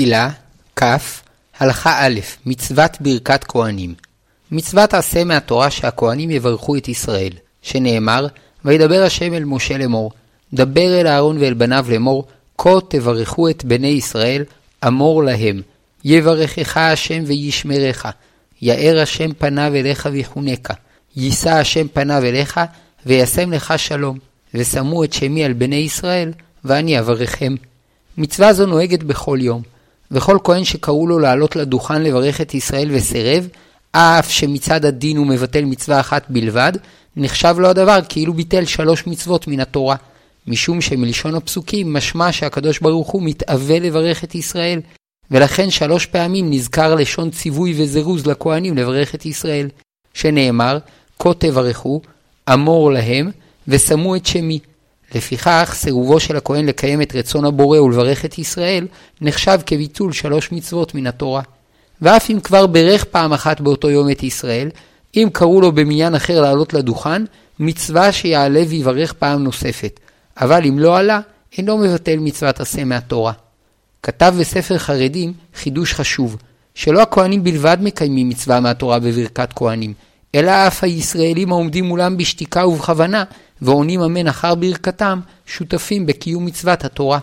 תפילה, כ. הלכה א', מצוות ברכת כהנים. מצוות עשה מהתורה שהכהנים יברכו את ישראל, שנאמר, וידבר השם אל משה לאמור, דבר אל אהרון ואל בניו לאמור, כה תברכו את בני ישראל, אמור להם, יברכך השם וישמרך, יאר השם פניו אליך ויחונקה, יישא השם פניו אליך, וישם לך שלום, ושמו את שמי על בני ישראל, ואני אברכם. מצווה זו נוהגת בכל יום, וכל כהן שקראו לו לעלות לדוכן לברך את ישראל וסירב, אף שמצד הדין הוא מבטל מצווה אחת בלבד, נחשב לו הדבר כאילו ביטל שלוש מצוות מן התורה. משום שמלשון הפסוקים משמע שהקדוש ברוך הוא מתאווה לברך את ישראל, ולכן שלוש פעמים נזכר לשון ציווי וזירוז לכהנים לברך את ישראל, שנאמר, כה תברכו, אמור להם, ושמו את שמי. לפיכך, סירובו של הכהן לקיים את רצון הבורא ולברך את ישראל, נחשב כביטול שלוש מצוות מן התורה. ואף אם כבר ברך פעם אחת באותו יום את ישראל, אם קראו לו במניין אחר לעלות לדוכן, מצווה שיעלה ויברך פעם נוספת. אבל אם לא עלה, אינו מבטל מצוות עשה מהתורה. כתב בספר חרדים חידוש חשוב, שלא הכהנים בלבד מקיימים מצווה מהתורה בברכת כהנים, אלא אף הישראלים העומדים מולם בשתיקה ובכוונה, ועונים אמן אחר ברכתם, שותפים בקיום מצוות התורה.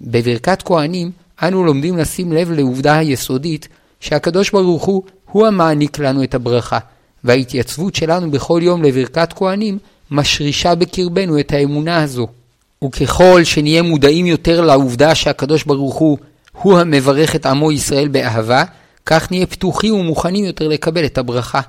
בברכת כהנים, אנו לומדים לשים לב לעובדה היסודית, שהקדוש ברוך הוא, הוא המעניק לנו את הברכה, וההתייצבות שלנו בכל יום לברכת כהנים, משרישה בקרבנו את האמונה הזו. וככל שנהיה מודעים יותר לעובדה שהקדוש ברוך הוא, הוא המברך את עמו ישראל באהבה, כך נהיה פתוחים ומוכנים יותר לקבל את הברכה.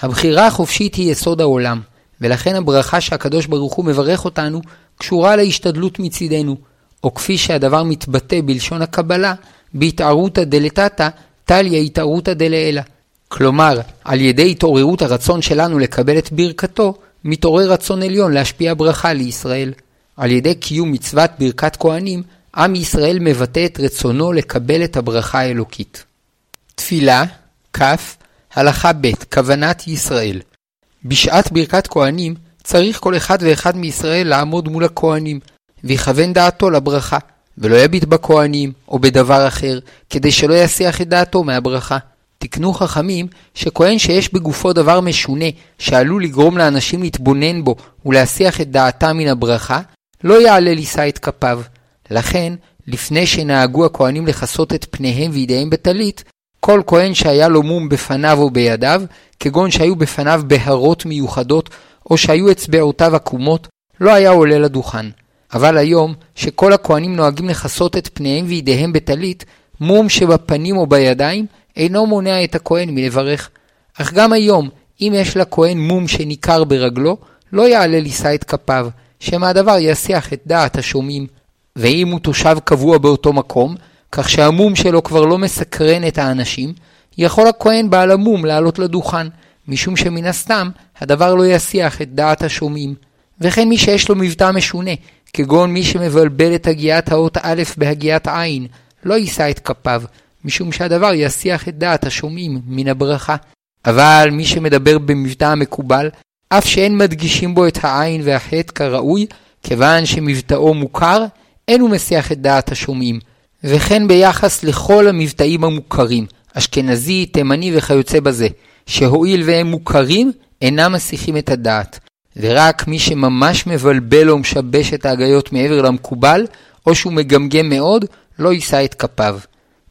הבחירה החופשית היא יסוד העולם, ולכן הברכה שהקדוש ברוך הוא מברך אותנו, קשורה להשתדלות מצידנו, או כפי שהדבר מתבטא בלשון הקבלה, בהתערותא דלתתא, טליה התערותא דלעילא. כלומר, על ידי התעוררות הרצון שלנו לקבל את ברכתו, מתעורר רצון עליון להשפיע ברכה לישראל. על ידי קיום מצוות ברכת כהנים, עם ישראל מבטא את רצונו לקבל את הברכה האלוקית. תפילה, כ. הלכה ב' כוונת ישראל. בשעת ברכת כהנים, צריך כל אחד ואחד מישראל לעמוד מול הכהנים, ויכוון דעתו לברכה, ולא יביט בכהנים או בדבר אחר, כדי שלא יסיח את דעתו מהברכה. תקנו חכמים שכהן שיש בגופו דבר משונה, שעלול לגרום לאנשים להתבונן בו ולהסיח את דעתם מן הברכה, לא יעלה לישא את כפיו. לכן, לפני שנהגו הכהנים לכסות את פניהם וידיהם בטלית, כל כהן שהיה לו מום בפניו או בידיו, כגון שהיו בפניו בהרות מיוחדות, או שהיו אצבעותיו עקומות, לא היה עולה לדוכן. אבל היום, שכל הכהנים נוהגים לכסות את פניהם וידיהם בטלית, מום שבפנים או בידיים, אינו מונע את הכהן מלברך. אך גם היום, אם יש לכהן מום שניכר ברגלו, לא יעלה לישא את כפיו, שמא הדבר יסיח את דעת השומעים. ואם הוא תושב קבוע באותו מקום, כך שהמום שלו כבר לא מסקרן את האנשים, יכול הכהן בעל המום לעלות לדוכן, משום שמן הסתם הדבר לא יסיח את דעת השומעים. וכן מי שיש לו מבטא משונה, כגון מי שמבלבל את הגיית האות א' בהגיית עין, לא יישא את כפיו, משום שהדבר יסיח את דעת השומעים מן הברכה. אבל מי שמדבר במבטא המקובל, אף שאין מדגישים בו את העין והחטא כראוי, כיוון שמבטאו מוכר, אין הוא מסיח את דעת השומעים. וכן ביחס לכל המבטאים המוכרים, אשכנזי, תימני וכיוצא בזה, שהואיל והם מוכרים, אינם מסיחים את הדעת. ורק מי שממש מבלבל או משבש את ההגיות מעבר למקובל, או שהוא מגמגם מאוד, לא יישא את כפיו.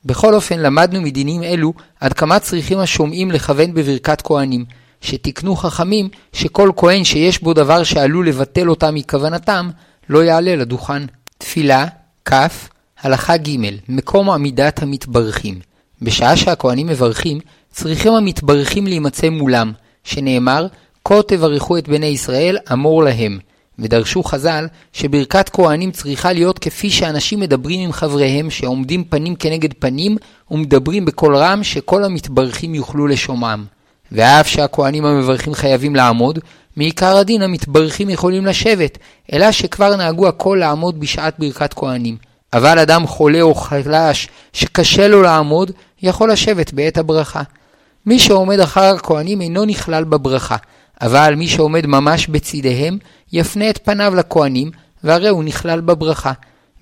בכל אופן, למדנו מדינים אלו עד כמה צריכים השומעים לכוון בברכת כהנים, שתיקנו חכמים שכל כהן שיש בו דבר שעלול לבטל אותם מכוונתם, לא יעלה לדוכן. תפילה, כ. הלכה ג' מקום עמידת המתברכים. בשעה שהכהנים מברכים, צריכים המתברכים להימצא מולם, שנאמר, כה תברכו את בני ישראל, אמור להם. ודרשו חז"ל שברכת כהנים צריכה להיות כפי שאנשים מדברים עם חבריהם שעומדים פנים כנגד פנים ומדברים בקול רם שכל המתברכים יוכלו לשומעם. ואף שהכהנים המברכים חייבים לעמוד, מעיקר הדין המתברכים יכולים לשבת, אלא שכבר נהגו הכל לעמוד בשעת ברכת כהנים. אבל אדם חולה או חלש שקשה לו לעמוד, יכול לשבת בעת הברכה. מי שעומד אחר הכהנים אינו נכלל בברכה, אבל מי שעומד ממש בצדיהם, יפנה את פניו לכהנים, והרי הוא נכלל בברכה.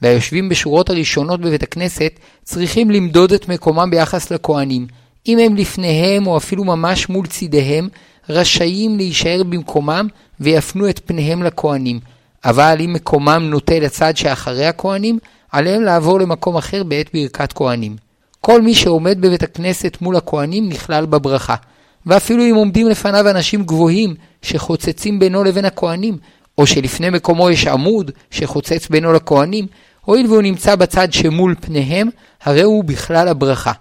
והיושבים בשורות הראשונות בבית הכנסת צריכים למדוד את מקומם ביחס לכהנים. אם הם לפניהם או אפילו ממש מול צידיהם, רשאים להישאר במקומם ויפנו את פניהם לכהנים. אבל אם מקומם נוטה לצד שאחרי הכהנים, עליהם לעבור למקום אחר בעת ברכת כהנים. כל מי שעומד בבית הכנסת מול הכהנים נכלל בברכה. ואפילו אם עומדים לפניו אנשים גבוהים שחוצצים בינו לבין הכהנים, או שלפני מקומו יש עמוד שחוצץ בינו לכהנים, הואיל והוא נמצא בצד שמול פניהם, הרי הוא בכלל הברכה.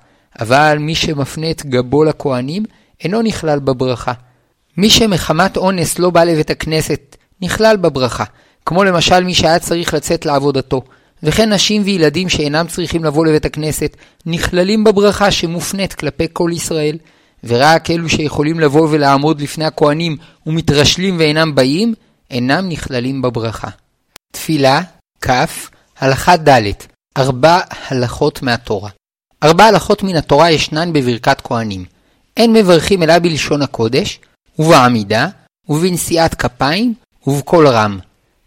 אבל מי שמפנה את גבו לכהנים, אינו נכלל בברכה. מי שמחמת אונס לא בא לבית הכנסת, נכלל בברכה, כמו למשל מי שהיה צריך לצאת לעבודתו. וכן נשים וילדים שאינם צריכים לבוא לבית הכנסת, נכללים בברכה שמופנית כלפי כל ישראל. ורק אלו שיכולים לבוא ולעמוד לפני הכהנים ומתרשלים ואינם באים, אינם נכללים בברכה. תפילה, כ, הלכה ד' ארבע הלכות מהתורה. ארבע הלכות מן התורה ישנן בברכת כהנים. אין מברכים אלא בלשון הקודש, ובעמידה, ובנשיאת כפיים, ובקול רם.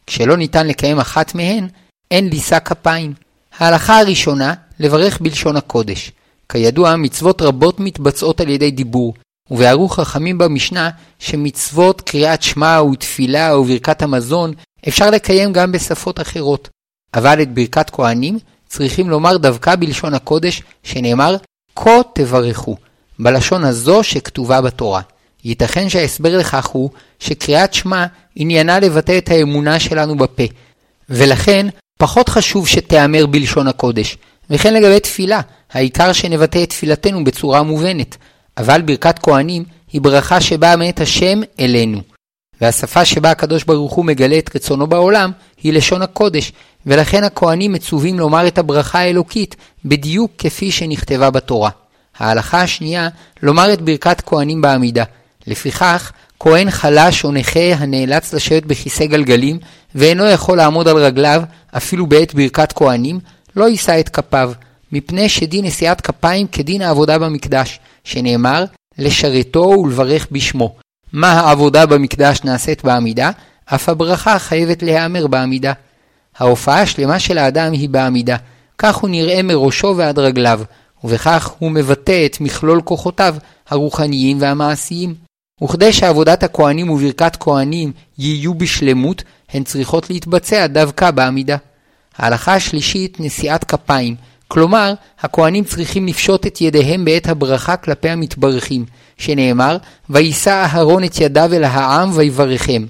כשלא ניתן לקיים אחת מהן, אין לישא כפיים. ההלכה הראשונה, לברך בלשון הקודש. כידוע, מצוות רבות מתבצעות על ידי דיבור, ובהרו חכמים במשנה שמצוות קריאת שמע ותפילה וברכת המזון אפשר לקיים גם בשפות אחרות. אבל את ברכת כהנים צריכים לומר דווקא בלשון הקודש, שנאמר, כה תברכו, בלשון הזו שכתובה בתורה. ייתכן שההסבר לכך הוא שקריאת שמע עניינה לבטא את האמונה שלנו בפה, ולכן פחות חשוב שתיאמר בלשון הקודש, וכן לגבי תפילה, העיקר שנבטא את תפילתנו בצורה מובנת, אבל ברכת כהנים היא ברכה שבאה מאת השם אלינו. והשפה שבה הקדוש ברוך הוא מגלה את רצונו בעולם היא לשון הקודש, ולכן הכהנים מצווים לומר את הברכה האלוקית בדיוק כפי שנכתבה בתורה. ההלכה השנייה, לומר את ברכת כהנים בעמידה. לפיכך, כהן חלש או נכה הנאלץ לשבת בכיסא גלגלים ואינו יכול לעמוד על רגליו אפילו בעת ברכת כהנים, לא יישא את כפיו, מפני שדין נשיאת כפיים כדין העבודה במקדש, שנאמר, לשרתו ולברך בשמו. מה העבודה במקדש נעשית בעמידה? אף הברכה חייבת להיאמר בעמידה. ההופעה השלמה של האדם היא בעמידה, כך הוא נראה מראשו ועד רגליו, ובכך הוא מבטא את מכלול כוחותיו הרוחניים והמעשיים. וכדי שעבודת הכהנים וברכת כהנים יהיו בשלמות, הן צריכות להתבצע דווקא בעמידה. ההלכה השלישית, נשיאת כפיים, כלומר, הכהנים צריכים לפשוט את ידיהם בעת הברכה כלפי המתברכים, שנאמר, וישא אהרון את ידיו אל העם ויברכם.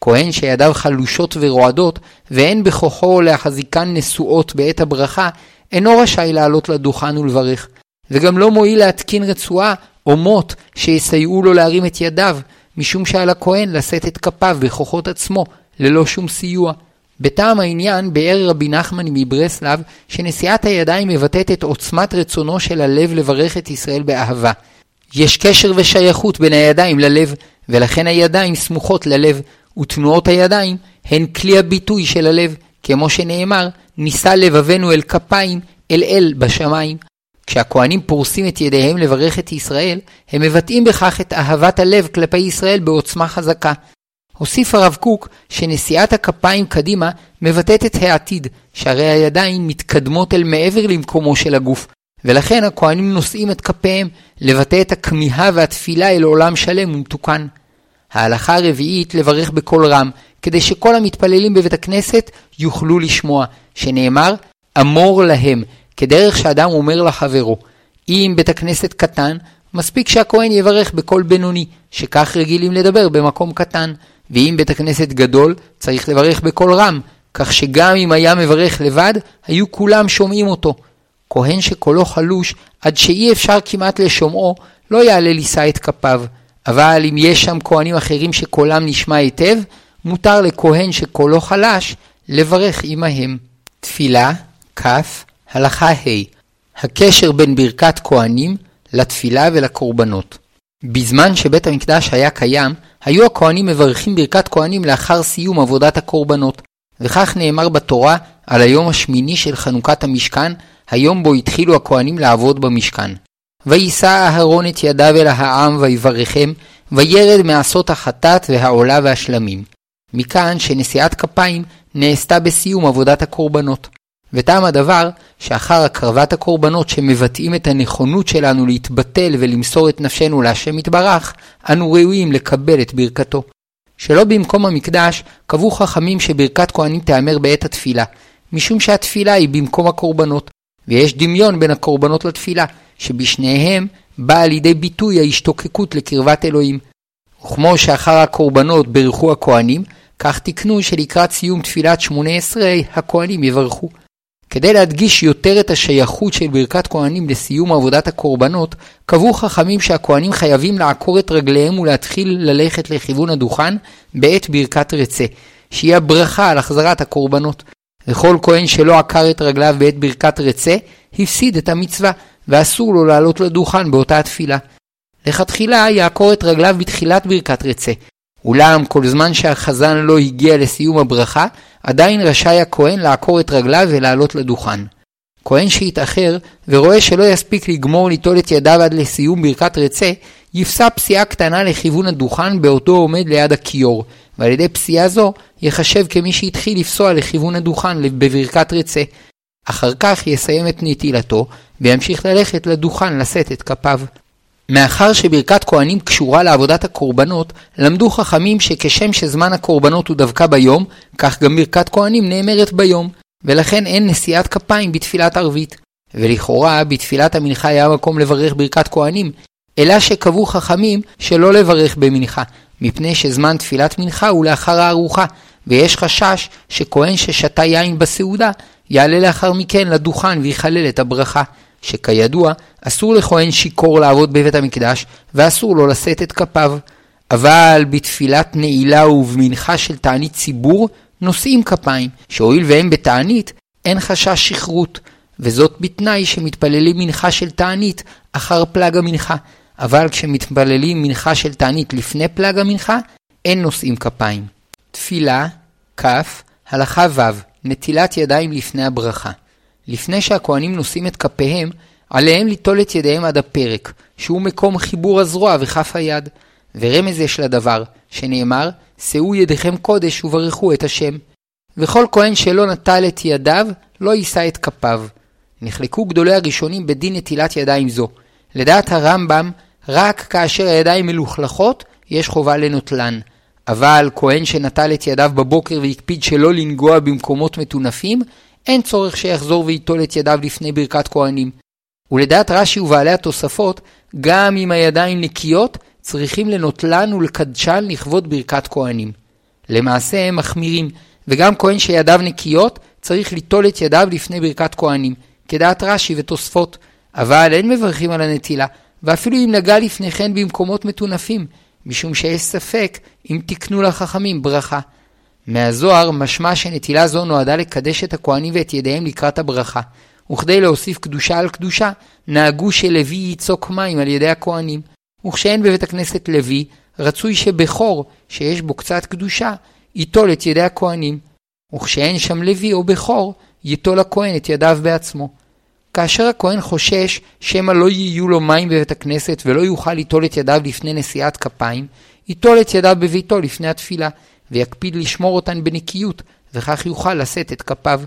כהן שידיו חלושות ורועדות, ואין בכוחו להחזיקן נשואות בעת הברכה, אינו רשאי לעלות לדוכן ולברך, וגם לא מועיל להתקין רצועה או מוט שיסייעו לו להרים את ידיו, משום שעל הכהן לשאת את כפיו בכוחות עצמו, ללא שום סיוע. בטעם העניין ביאר רבי נחמן מברסלב שנשיאת הידיים מבטאת את עוצמת רצונו של הלב לברך את ישראל באהבה. יש קשר ושייכות בין הידיים ללב, ולכן הידיים סמוכות ללב, ותנועות הידיים הן כלי הביטוי של הלב, כמו שנאמר, נישא לבבנו אל כפיים, אל אל בשמיים. כשהכהנים פורסים את ידיהם לברך את ישראל, הם מבטאים בכך את אהבת הלב כלפי ישראל בעוצמה חזקה. הוסיף הרב קוק שנשיאת הכפיים קדימה מבטאת את העתיד, שהרי הידיים מתקדמות אל מעבר למקומו של הגוף, ולכן הכהנים נושאים את כפיהם לבטא את הכמיהה והתפילה אל עולם שלם ומתוקן. ההלכה הרביעית לברך בקול רם, כדי שכל המתפללים בבית הכנסת יוכלו לשמוע, שנאמר אמור להם, כדרך שאדם אומר לחברו. אם בית הכנסת קטן, מספיק שהכהן יברך בקול בינוני, שכך רגילים לדבר במקום קטן. ואם בית הכנסת גדול, צריך לברך בקול רם, כך שגם אם היה מברך לבד, היו כולם שומעים אותו. כהן שקולו חלוש, עד שאי אפשר כמעט לשומעו, לא יעלה לישא את כפיו. אבל אם יש שם כהנים אחרים שקולם נשמע היטב, מותר לכהן שקולו חלש, לברך עמהם. תפילה, כ, הלכה ה' הקשר בין ברכת כהנים לתפילה ולקורבנות. בזמן שבית המקדש היה קיים, היו הכהנים מברכים ברכת כהנים לאחר סיום עבודת הקורבנות, וכך נאמר בתורה על היום השמיני של חנוכת המשכן, היום בו התחילו הכהנים לעבוד במשכן. ויישא אהרון את ידיו אל העם ויברכם, וירד מעשות החטאת והעולה והשלמים. מכאן שנשיאת כפיים נעשתה בסיום עבודת הקורבנות. וטעם הדבר שאחר הקרבת הקורבנות שמבטאים את הנכונות שלנו להתבטל ולמסור את נפשנו להשם יתברך, אנו ראויים לקבל את ברכתו. שלא במקום המקדש, קבעו חכמים שברכת כהנים תיאמר בעת התפילה, משום שהתפילה היא במקום הקורבנות, ויש דמיון בין הקורבנות לתפילה, שבשניהם באה לידי ביטוי ההשתוקקות לקרבת אלוהים. וכמו שאחר הקורבנות ברכו הכהנים, כך תקנו שלקראת סיום תפילת שמונה עשרה הכהנים יברכו. כדי להדגיש יותר את השייכות של ברכת כהנים לסיום עבודת הקורבנות, קבעו חכמים שהכהנים חייבים לעקור את רגליהם ולהתחיל ללכת לכיוון הדוכן בעת ברכת רצה, שהיא הברכה על החזרת הקורבנות. וכל כהן שלא עקר את רגליו בעת ברכת רצה, הפסיד את המצווה, ואסור לו לעלות לדוכן באותה התפילה. לכתחילה יעקור את רגליו בתחילת ברכת רצה, אולם כל זמן שהחזן לא הגיע לסיום הברכה, עדיין רשאי הכהן לעקור את רגליו ולעלות לדוכן. כהן שהתאחר ורואה שלא יספיק לגמור ליטול את ידיו עד לסיום ברכת רצה, יפסע פסיעה קטנה לכיוון הדוכן בעודו עומד ליד הכיור, ועל ידי פסיעה זו יחשב כמי שהתחיל לפסוע לכיוון הדוכן בברכת רצה. אחר כך יסיים את נטילתו, וימשיך ללכת לדוכן לשאת את כפיו. מאחר שברכת כהנים קשורה לעבודת הקורבנות, למדו חכמים שכשם שזמן הקורבנות הוא דווקא ביום, כך גם ברכת כהנים נאמרת ביום, ולכן אין נשיאת כפיים בתפילת ערבית. ולכאורה, בתפילת המנחה היה מקום לברך ברכת כהנים, אלא שקבעו חכמים שלא לברך במנחה, מפני שזמן תפילת מנחה הוא לאחר הארוחה, ויש חשש שכהן ששתה יין בסעודה, יעלה לאחר מכן לדוכן ויחלל את הברכה. שכידוע, אסור לכהן שיכור לעבוד בבית המקדש, ואסור לו לשאת את כפיו. אבל בתפילת נעילה ובמנחה של תענית ציבור, נושאים כפיים, שהואיל והם בתענית, אין חשש שכרות, וזאת בתנאי שמתפללים מנחה של תענית אחר פלג המנחה, אבל כשמתפללים מנחה של תענית לפני פלג המנחה, אין נושאים כפיים. תפילה, כ', הלכה ו', נטילת ידיים לפני הברכה. לפני שהכהנים נושאים את כפיהם, עליהם ליטול את ידיהם עד הפרק, שהוא מקום חיבור הזרוע וכף היד. ורמז יש לדבר, שנאמר, שאו ידיכם קודש וברכו את השם. וכל כהן שלא נטל את ידיו, לא יישא את כפיו. נחלקו גדולי הראשונים בדין נטילת ידיים זו. לדעת הרמב"ם, רק כאשר הידיים מלוכלכות, יש חובה לנוטלן. אבל כהן שנטל את ידיו בבוקר והקפיד שלא לנגוע במקומות מטונפים, אין צורך שיחזור וייטול את ידיו לפני ברכת כהנים. ולדעת רש"י ובעלי התוספות, גם אם הידיים נקיות, צריכים לנוטלן ולקדשן לכבוד ברכת כהנים. למעשה הם מחמירים, וגם כהן שידיו נקיות, צריך ליטול את ידיו לפני ברכת כהנים, כדעת רש"י ותוספות. אבל אין מברכים על הנטילה, ואפילו אם נגע לפני כן במקומות מטונפים, משום שיש ספק אם תקנו לחכמים ברכה. מהזוהר משמע שנטילה זו נועדה לקדש את הכהנים ואת ידיהם לקראת הברכה, וכדי להוסיף קדושה על קדושה, נהגו שלוי ייצוק מים על ידי הכהנים. וכשאין בבית הכנסת לוי, רצוי שבכור, שיש בו קצת קדושה, ייטול את ידי הכהנים. וכשאין שם לוי או בכור, ייטול הכהן את ידיו בעצמו. כאשר הכהן חושש שמא לא יהיו לו מים בבית הכנסת ולא יוכל ליטול את ידיו לפני נשיאת כפיים, ייטול את ידיו בביתו לפני התפילה, ויקפיד לשמור אותן בנקיות, וכך יוכל לשאת את כפיו.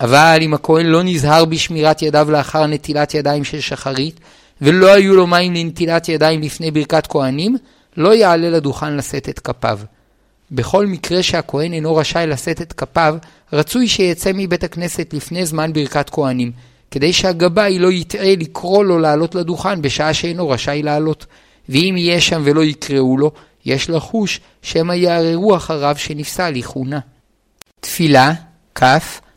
אבל אם הכהן לא נזהר בשמירת ידיו לאחר נטילת ידיים של שחרית, ולא היו לו מים לנטילת ידיים לפני ברכת כהנים, לא יעלה לדוכן לשאת את כפיו. בכל מקרה שהכהן אינו רשאי לשאת את כפיו, רצוי שיצא מבית הכנסת לפני זמן ברכת כהנים, כדי שהגבאי לא יטעה לקרוא לו לעלות לדוכן בשעה שאינו רשאי לעלות. ואם יהיה שם ולא יקראו לו, יש לחוש שמא יערערו אחריו שנפסל לכהונה. תפילה, כ.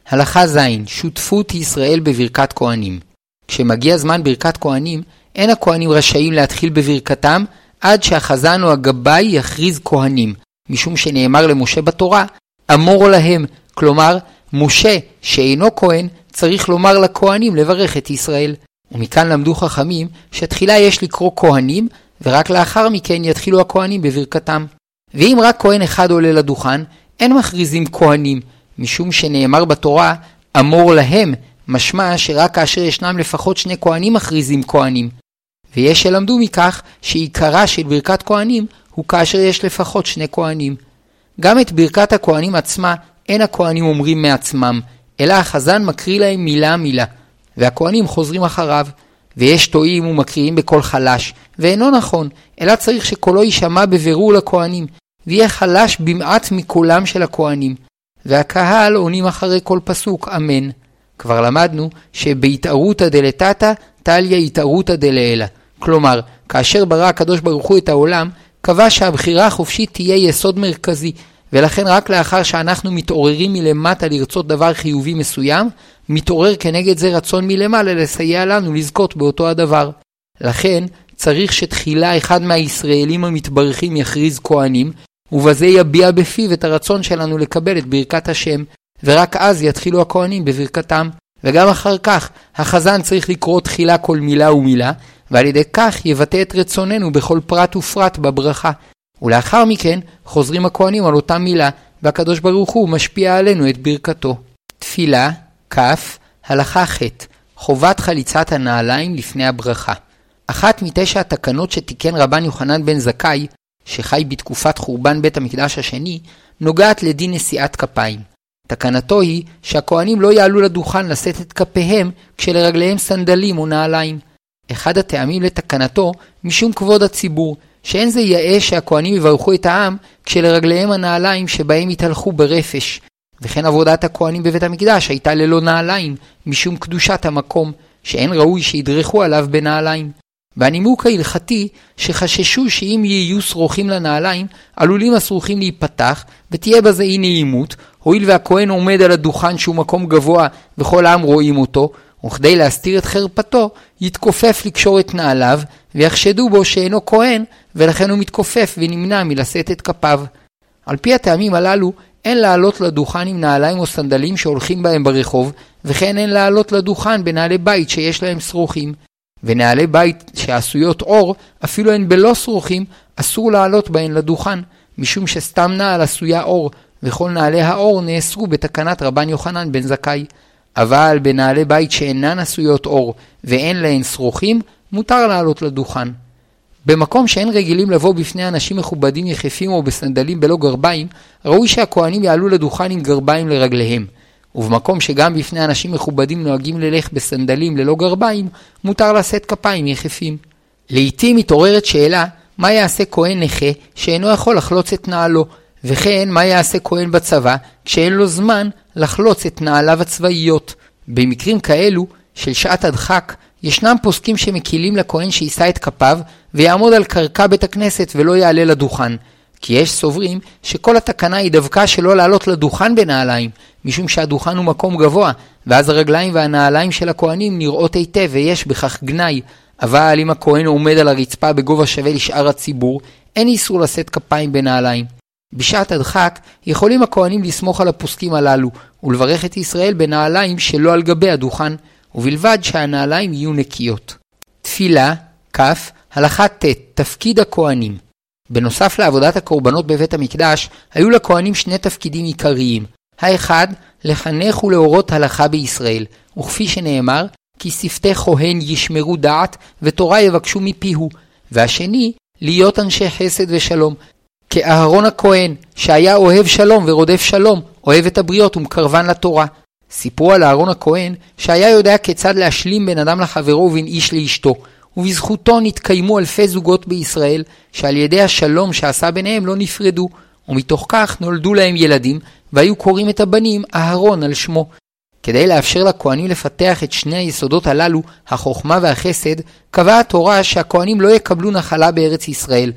הלכה ז. שותפות ישראל בברכת כהנים. כשמגיע זמן ברכת כהנים, אין הכהנים רשאים להתחיל בברכתם עד שהחזן או הגבאי יכריז כהנים, משום שנאמר למשה בתורה, אמור להם, כלומר, משה, שאינו כהן, צריך לומר לכהנים לברך את ישראל. ומכאן למדו חכמים שתחילה יש לקרוא כהנים, ורק לאחר מכן יתחילו הכהנים בברכתם. ואם רק כהן אחד עולה לדוכן, אין מכריזים כהנים, משום שנאמר בתורה, אמור להם, משמע שרק כאשר ישנם לפחות שני כהנים מכריזים כהנים. ויש שלמדו מכך שעיקרה של ברכת כהנים הוא כאשר יש לפחות שני כהנים. גם את ברכת הכהנים עצמה אין הכהנים אומרים מעצמם, אלא החזן מקריא להם מילה מילה, והכהנים חוזרים אחריו. ויש טועים ומקריאים בקול חלש, ואינו נכון, אלא צריך שקולו יישמע בבירור לכהנים, ויהיה חלש במעט מקולם של הכהנים. והקהל עונים אחרי כל פסוק, אמן. כבר למדנו שבהתערותא דלתתא, טליה התערותא דלעילא. כלומר, כאשר ברא הקדוש ברוך הוא את העולם, קבע שהבחירה החופשית תהיה יסוד מרכזי, ולכן רק לאחר שאנחנו מתעוררים מלמטה לרצות דבר חיובי מסוים, מתעורר כנגד זה רצון מלמעלה לסייע לנו לזכות באותו הדבר. לכן, צריך שתחילה אחד מהישראלים המתברכים יכריז כהנים, ובזה יביע בפיו את הרצון שלנו לקבל את ברכת השם, ורק אז יתחילו הכהנים בברכתם. וגם אחר כך, החזן צריך לקרוא תחילה כל מילה ומילה, ועל ידי כך יבטא את רצוננו בכל פרט ופרט בברכה. ולאחר מכן חוזרים הכהנים על אותה מילה, והקדוש ברוך הוא משפיע עלינו את ברכתו. תפילה, כ. הלכה ח' חובת חליצת הנעליים לפני הברכה. אחת מתשע התקנות שתיקן רבן יוחנן בן זכאי, שחי בתקופת חורבן בית המקדש השני, נוגעת לדין נשיאת כפיים. תקנתו היא שהכהנים לא יעלו לדוכן לשאת את כפיהם כשלרגליהם סנדלים או נעליים. אחד הטעמים לתקנתו משום כבוד הציבור, שאין זה יאה שהכהנים יברכו את העם כשלרגליהם הנעליים שבהם יתהלכו ברפש. וכן עבודת הכהנים בבית המקדש הייתה ללא נעליים, משום קדושת המקום, שאין ראוי שידרכו עליו בנעליים. והנימוק ההלכתי שחששו שאם יהיו שרוכים לנעליים, עלולים השרוכים להיפתח, ותהיה בזה אי נעימות, הואיל והכהן עומד על הדוכן שהוא מקום גבוה וכל העם רואים אותו, וכדי להסתיר את חרפתו, יתכופף לקשור את נעליו, ויחשדו בו שאינו כהן, ולכן הוא מתכופף ונמנע מלשאת את כפיו. על פי הטעמים הללו, אין לעלות לדוכן עם נעליים או סנדלים שהולכים בהם ברחוב, וכן אין לעלות לדוכן בנעלי בית שיש להם שרוכים. ונעלי בית שעשויות אור, אפילו הן בלא שרוכים, אסור לעלות בהן לדוכן, משום שסתם נעל עשויה אור, וכל נעלי האור נאסרו בתקנת רבן יוחנן בן זכאי. אבל בנעלי בית שאינן עשויות אור ואין להן שרוכים, מותר לעלות לדוכן. במקום שאין רגילים לבוא בפני אנשים מכובדים יחפים או בסנדלים בלא גרביים, ראוי שהכהנים יעלו לדוכן עם גרביים לרגליהם. ובמקום שגם בפני אנשים מכובדים נוהגים ללך בסנדלים ללא גרביים, מותר לשאת כפיים יחפים. לעתים מתעוררת שאלה, מה יעשה כהן נכה שאינו יכול לחלוץ את נעלו, וכן מה יעשה כהן בצבא כשאין לו זמן לחלוץ את נעליו הצבאיות. במקרים כאלו של שעת הדחק, ישנם פוסקים שמקילים לכהן שיישא את כפיו ויעמוד על קרקע בית הכנסת ולא יעלה לדוכן. כי יש סוברים שכל התקנה היא דווקא שלא לעלות לדוכן בנעליים, משום שהדוכן הוא מקום גבוה, ואז הרגליים והנעליים של הכהנים נראות היטב ויש בכך גנאי. אבל אם הכהן עומד על הרצפה בגובה שווה לשאר הציבור, אין איסור לשאת כפיים בנעליים. בשעת הדחק יכולים הכהנים לסמוך על הפוסקים הללו ולברך את ישראל בנעליים שלא על גבי הדוכן, ובלבד שהנעליים יהיו נקיות. תפילה, כ. הלכה ט' תפקיד הכהנים בנוסף לעבודת הקורבנות בבית המקדש, היו לכהנים שני תפקידים עיקריים. האחד, לחנך ולהורות הלכה בישראל, וכפי שנאמר, כי שפתי כהן ישמרו דעת, ותורה יבקשו מפיהו. והשני, להיות אנשי חסד ושלום, כאהרון הכהן, שהיה אוהב שלום ורודף שלום, אוהב את הבריות ומקרבן לתורה. סיפרו על אהרון הכהן, שהיה יודע כיצד להשלים בין אדם לחברו ובין איש לאשתו, ובזכותו נתקיימו אלפי זוגות בישראל, שעל ידי השלום שעשה ביניהם לא נפרדו, ומתוך כך נולדו להם ילדים, והיו קוראים את הבנים אהרון על שמו. כדי לאפשר לכהנים לפתח את שני היסודות הללו, החוכמה והחסד, קבעה התורה שהכהנים לא יקבלו נחלה בארץ ישראל,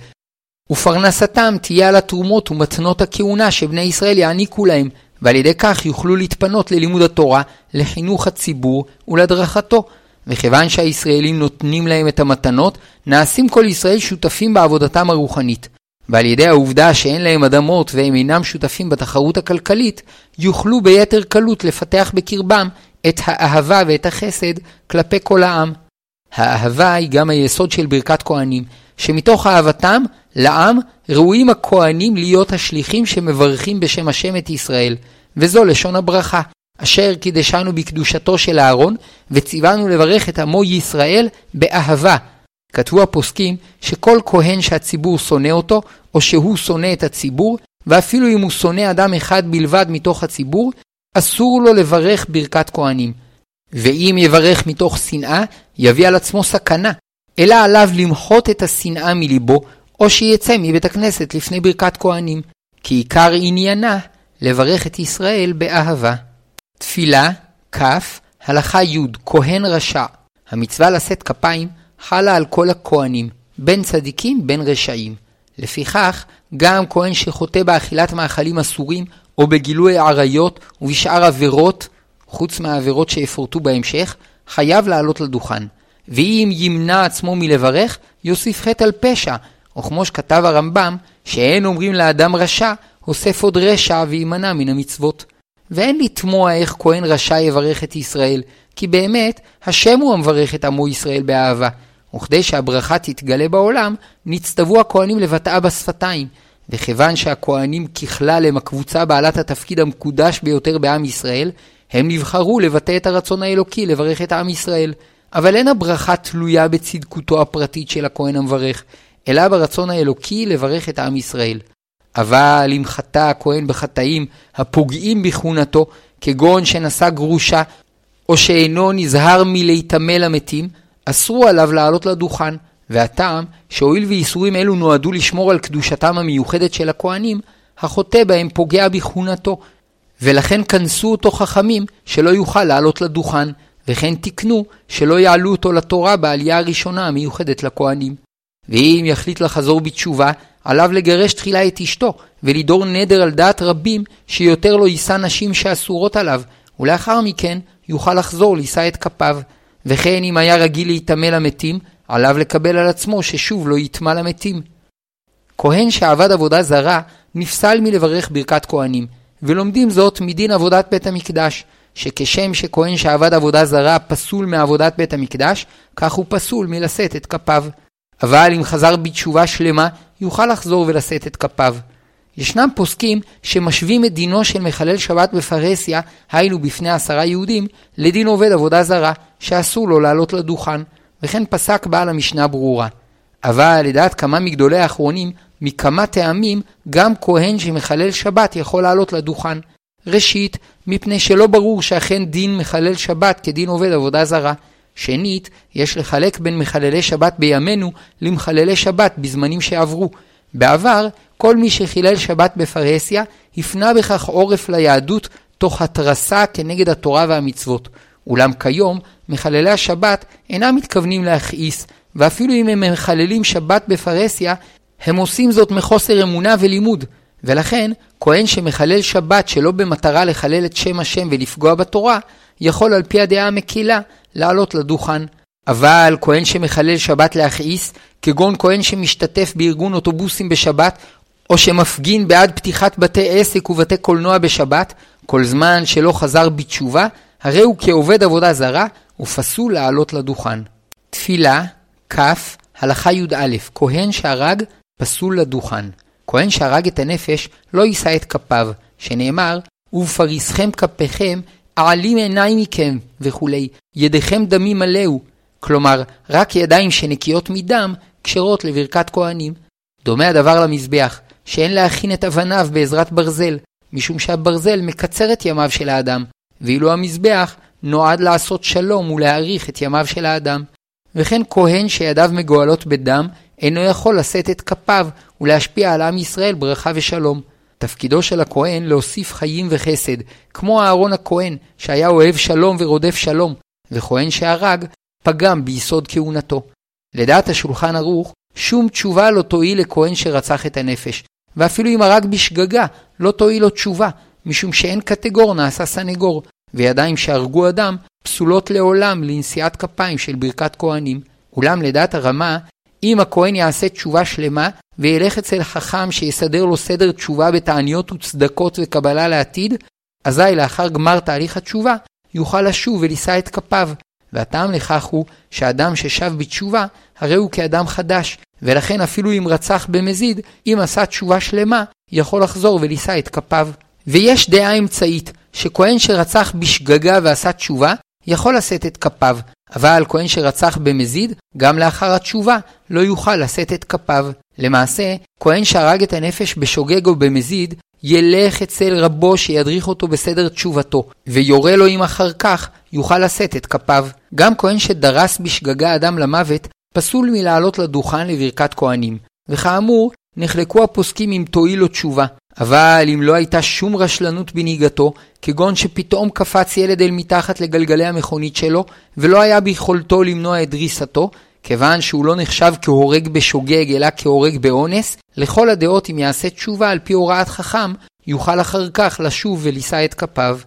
ופרנסתם תהיה על התרומות ומתנות הכהונה שבני ישראל יעניקו להם, ועל ידי כך יוכלו להתפנות ללימוד התורה, לחינוך הציבור ולהדרכתו. וכיוון שהישראלים נותנים להם את המתנות, נעשים כל ישראל שותפים בעבודתם הרוחנית. ועל ידי העובדה שאין להם אדמות והם אינם שותפים בתחרות הכלכלית, יוכלו ביתר קלות לפתח בקרבם את האהבה ואת החסד כלפי כל העם. האהבה היא גם היסוד של ברכת כהנים, שמתוך אהבתם לעם ראויים הכהנים להיות השליחים שמברכים בשם השם את ישראל, וזו לשון הברכה, אשר קידשנו בקדושתו של אהרון, וציוונו לברך את עמו ישראל באהבה. כתבו הפוסקים שכל כהן שהציבור שונא אותו, או שהוא שונא את הציבור, ואפילו אם הוא שונא אדם אחד בלבד מתוך הציבור, אסור לו לברך ברכת כהנים. ואם יברך מתוך שנאה, יביא על עצמו סכנה, אלא עליו למחות את השנאה מליבו, או שיצא מבית הכנסת לפני ברכת כהנים, כי עיקר עניינה לברך את ישראל באהבה. תפילה, כ, הלכה י' כהן רשע. המצווה לשאת כפיים חלה על כל הכהנים, בין צדיקים בין רשעים. לפיכך, גם כהן שחוטא באכילת מאכלים אסורים, או בגילוי עריות ובשאר עבירות, חוץ מהעבירות שיפורטו בהמשך, חייב לעלות לדוכן. ואם ימנע עצמו מלברך, יוסיף חטא על פשע, או כמו שכתב הרמב"ם, שאין אומרים לאדם רשע, הוסף עוד רשע ויימנע מן המצוות. ואין לתמוה איך כהן רשע יברך את ישראל, כי באמת, השם הוא המברך את עמו ישראל באהבה. וכדי שהברכה תתגלה בעולם, נצטוו הכהנים לבטאה בשפתיים. וכיוון שהכהנים ככלל הם הקבוצה בעלת התפקיד המקודש ביותר בעם ישראל, הם נבחרו לבטא את הרצון האלוקי לברך את עם ישראל. אבל אין הברכה תלויה בצדקותו הפרטית של הכהן המברך, אלא ברצון האלוקי לברך את עם ישראל. אבל אם חטא הכהן בחטאים הפוגעים בכהונתו, כגון שנשא גרושה, או שאינו נזהר מלהיטמא למתים, אסרו עליו לעלות לדוכן, והטעם שהואיל ואיסורים אלו נועדו לשמור על קדושתם המיוחדת של הכהנים, החוטא בהם פוגע בכהונתו, ולכן כנסו אותו חכמים שלא יוכל לעלות לדוכן, וכן תיקנו שלא יעלו אותו לתורה בעלייה הראשונה המיוחדת לכהנים. ואם יחליט לחזור בתשובה, עליו לגרש תחילה את אשתו, ולדור נדר על דעת רבים שיותר לא יישא נשים שאסורות עליו, ולאחר מכן יוכל לחזור לישא את כפיו. וכן אם היה רגיל להיטמא למתים, עליו לקבל על עצמו ששוב לא יטמא למתים. כהן שעבד עבודה זרה, נפסל מלברך ברכת כהנים, ולומדים זאת מדין עבודת בית המקדש, שכשם שכהן שעבד עבודה זרה פסול מעבודת בית המקדש, כך הוא פסול מלשאת את כפיו. אבל אם חזר בתשובה שלמה, יוכל לחזור ולשאת את כפיו. ישנם פוסקים שמשווים את דינו של מחלל שבת בפרהסיה, היינו בפני עשרה יהודים, לדין עובד עבודה זרה, שאסור לו לעלות לדוכן, וכן פסק בעל המשנה ברורה. אבל לדעת כמה מגדולי האחרונים, מכמה טעמים, גם כהן שמחלל שבת יכול לעלות לדוכן. ראשית, מפני שלא ברור שאכן דין מחלל שבת כדין עובד עבודה זרה. שנית, יש לחלק בין מחללי שבת בימינו למחללי שבת בזמנים שעברו. בעבר, כל מי שחילל שבת בפרהסיה, הפנה בכך עורף ליהדות תוך התרסה כנגד התורה והמצוות. אולם כיום, מחללי השבת אינם מתכוונים להכעיס, ואפילו אם הם מחללים שבת בפרהסיה, הם עושים זאת מחוסר אמונה ולימוד, ולכן, כהן שמחלל שבת שלא במטרה לחלל את שם השם ולפגוע בתורה, יכול על פי הדעה המקילה לעלות לדוכן. אבל כהן שמחלל שבת להכעיס, כגון כהן שמשתתף בארגון אוטובוסים בשבת, או שמפגין בעד פתיחת בתי עסק ובתי קולנוע בשבת, כל זמן שלא חזר בתשובה, הרי הוא כעובד עבודה זרה, ופסול לעלות לדוכן. תפילה, כ, הלכה י"א, כהן שהרג, פסול לדוכן. כהן שהרג את הנפש, לא יישא את כפיו, שנאמר, ובפריסכם כפיכם, אעלים עיניים מכם, וכולי, ידיכם דמים מלאו. כלומר, רק ידיים שנקיות מדם, כשרות לברכת כהנים. דומה הדבר למזבח, שאין להכין את אבניו בעזרת ברזל, משום שהברזל מקצר את ימיו של האדם, ואילו המזבח נועד לעשות שלום ולהאריך את ימיו של האדם. וכן כהן שידיו מגואלות בדם, אינו יכול לשאת את כפיו ולהשפיע על עם ישראל ברכה ושלום. תפקידו של הכהן להוסיף חיים וחסד, כמו אהרון הכהן, שהיה אוהב שלום ורודף שלום, וכהן שהרג, פגם ביסוד כהונתו. לדעת השולחן ערוך, שום תשובה לא תועיל לכהן שרצח את הנפש, ואפילו אם הרג בשגגה, לא תועיל לו תשובה, משום שאין קטגור נעשה סנגור, וידיים שהרגו אדם פסולות לעולם לנשיאת כפיים של ברכת כהנים. אולם לדעת הרמה, אם הכהן יעשה תשובה שלמה, וילך אצל חכם שיסדר לו סדר תשובה בתעניות וצדקות וקבלה לעתיד, אזי לאחר גמר תהליך התשובה, יוכל לשוב ולישא את כפיו. והטעם לכך הוא שאדם ששב בתשובה, הרי הוא כאדם חדש, ולכן אפילו אם רצח במזיד, אם עשה תשובה שלמה, יכול לחזור ולישא את כפיו. ויש דעה אמצעית, שכהן שרצח בשגגה ועשה תשובה, יכול לשאת את כפיו, אבל כהן שרצח במזיד, גם לאחר התשובה, לא יוכל לשאת את כפיו. למעשה, כהן שהרג את הנפש בשוגג או במזיד, ילך אצל רבו שידריך אותו בסדר תשובתו, ויורה לו אם אחר כך יוכל לשאת את כפיו. גם כהן שדרס בשגגה אדם למוות, פסול מלעלות לדוכן לברכת כהנים. וכאמור, נחלקו הפוסקים אם תועיל לו תשובה. אבל אם לא הייתה שום רשלנות בנהיגתו, כגון שפתאום קפץ ילד אל מתחת לגלגלי המכונית שלו, ולא היה ביכולתו למנוע את דריסתו, כיוון שהוא לא נחשב כהורג בשוגג אלא כהורג באונס, לכל הדעות אם יעשה תשובה על פי הוראת חכם, יוכל אחר כך לשוב ולישא את כפיו.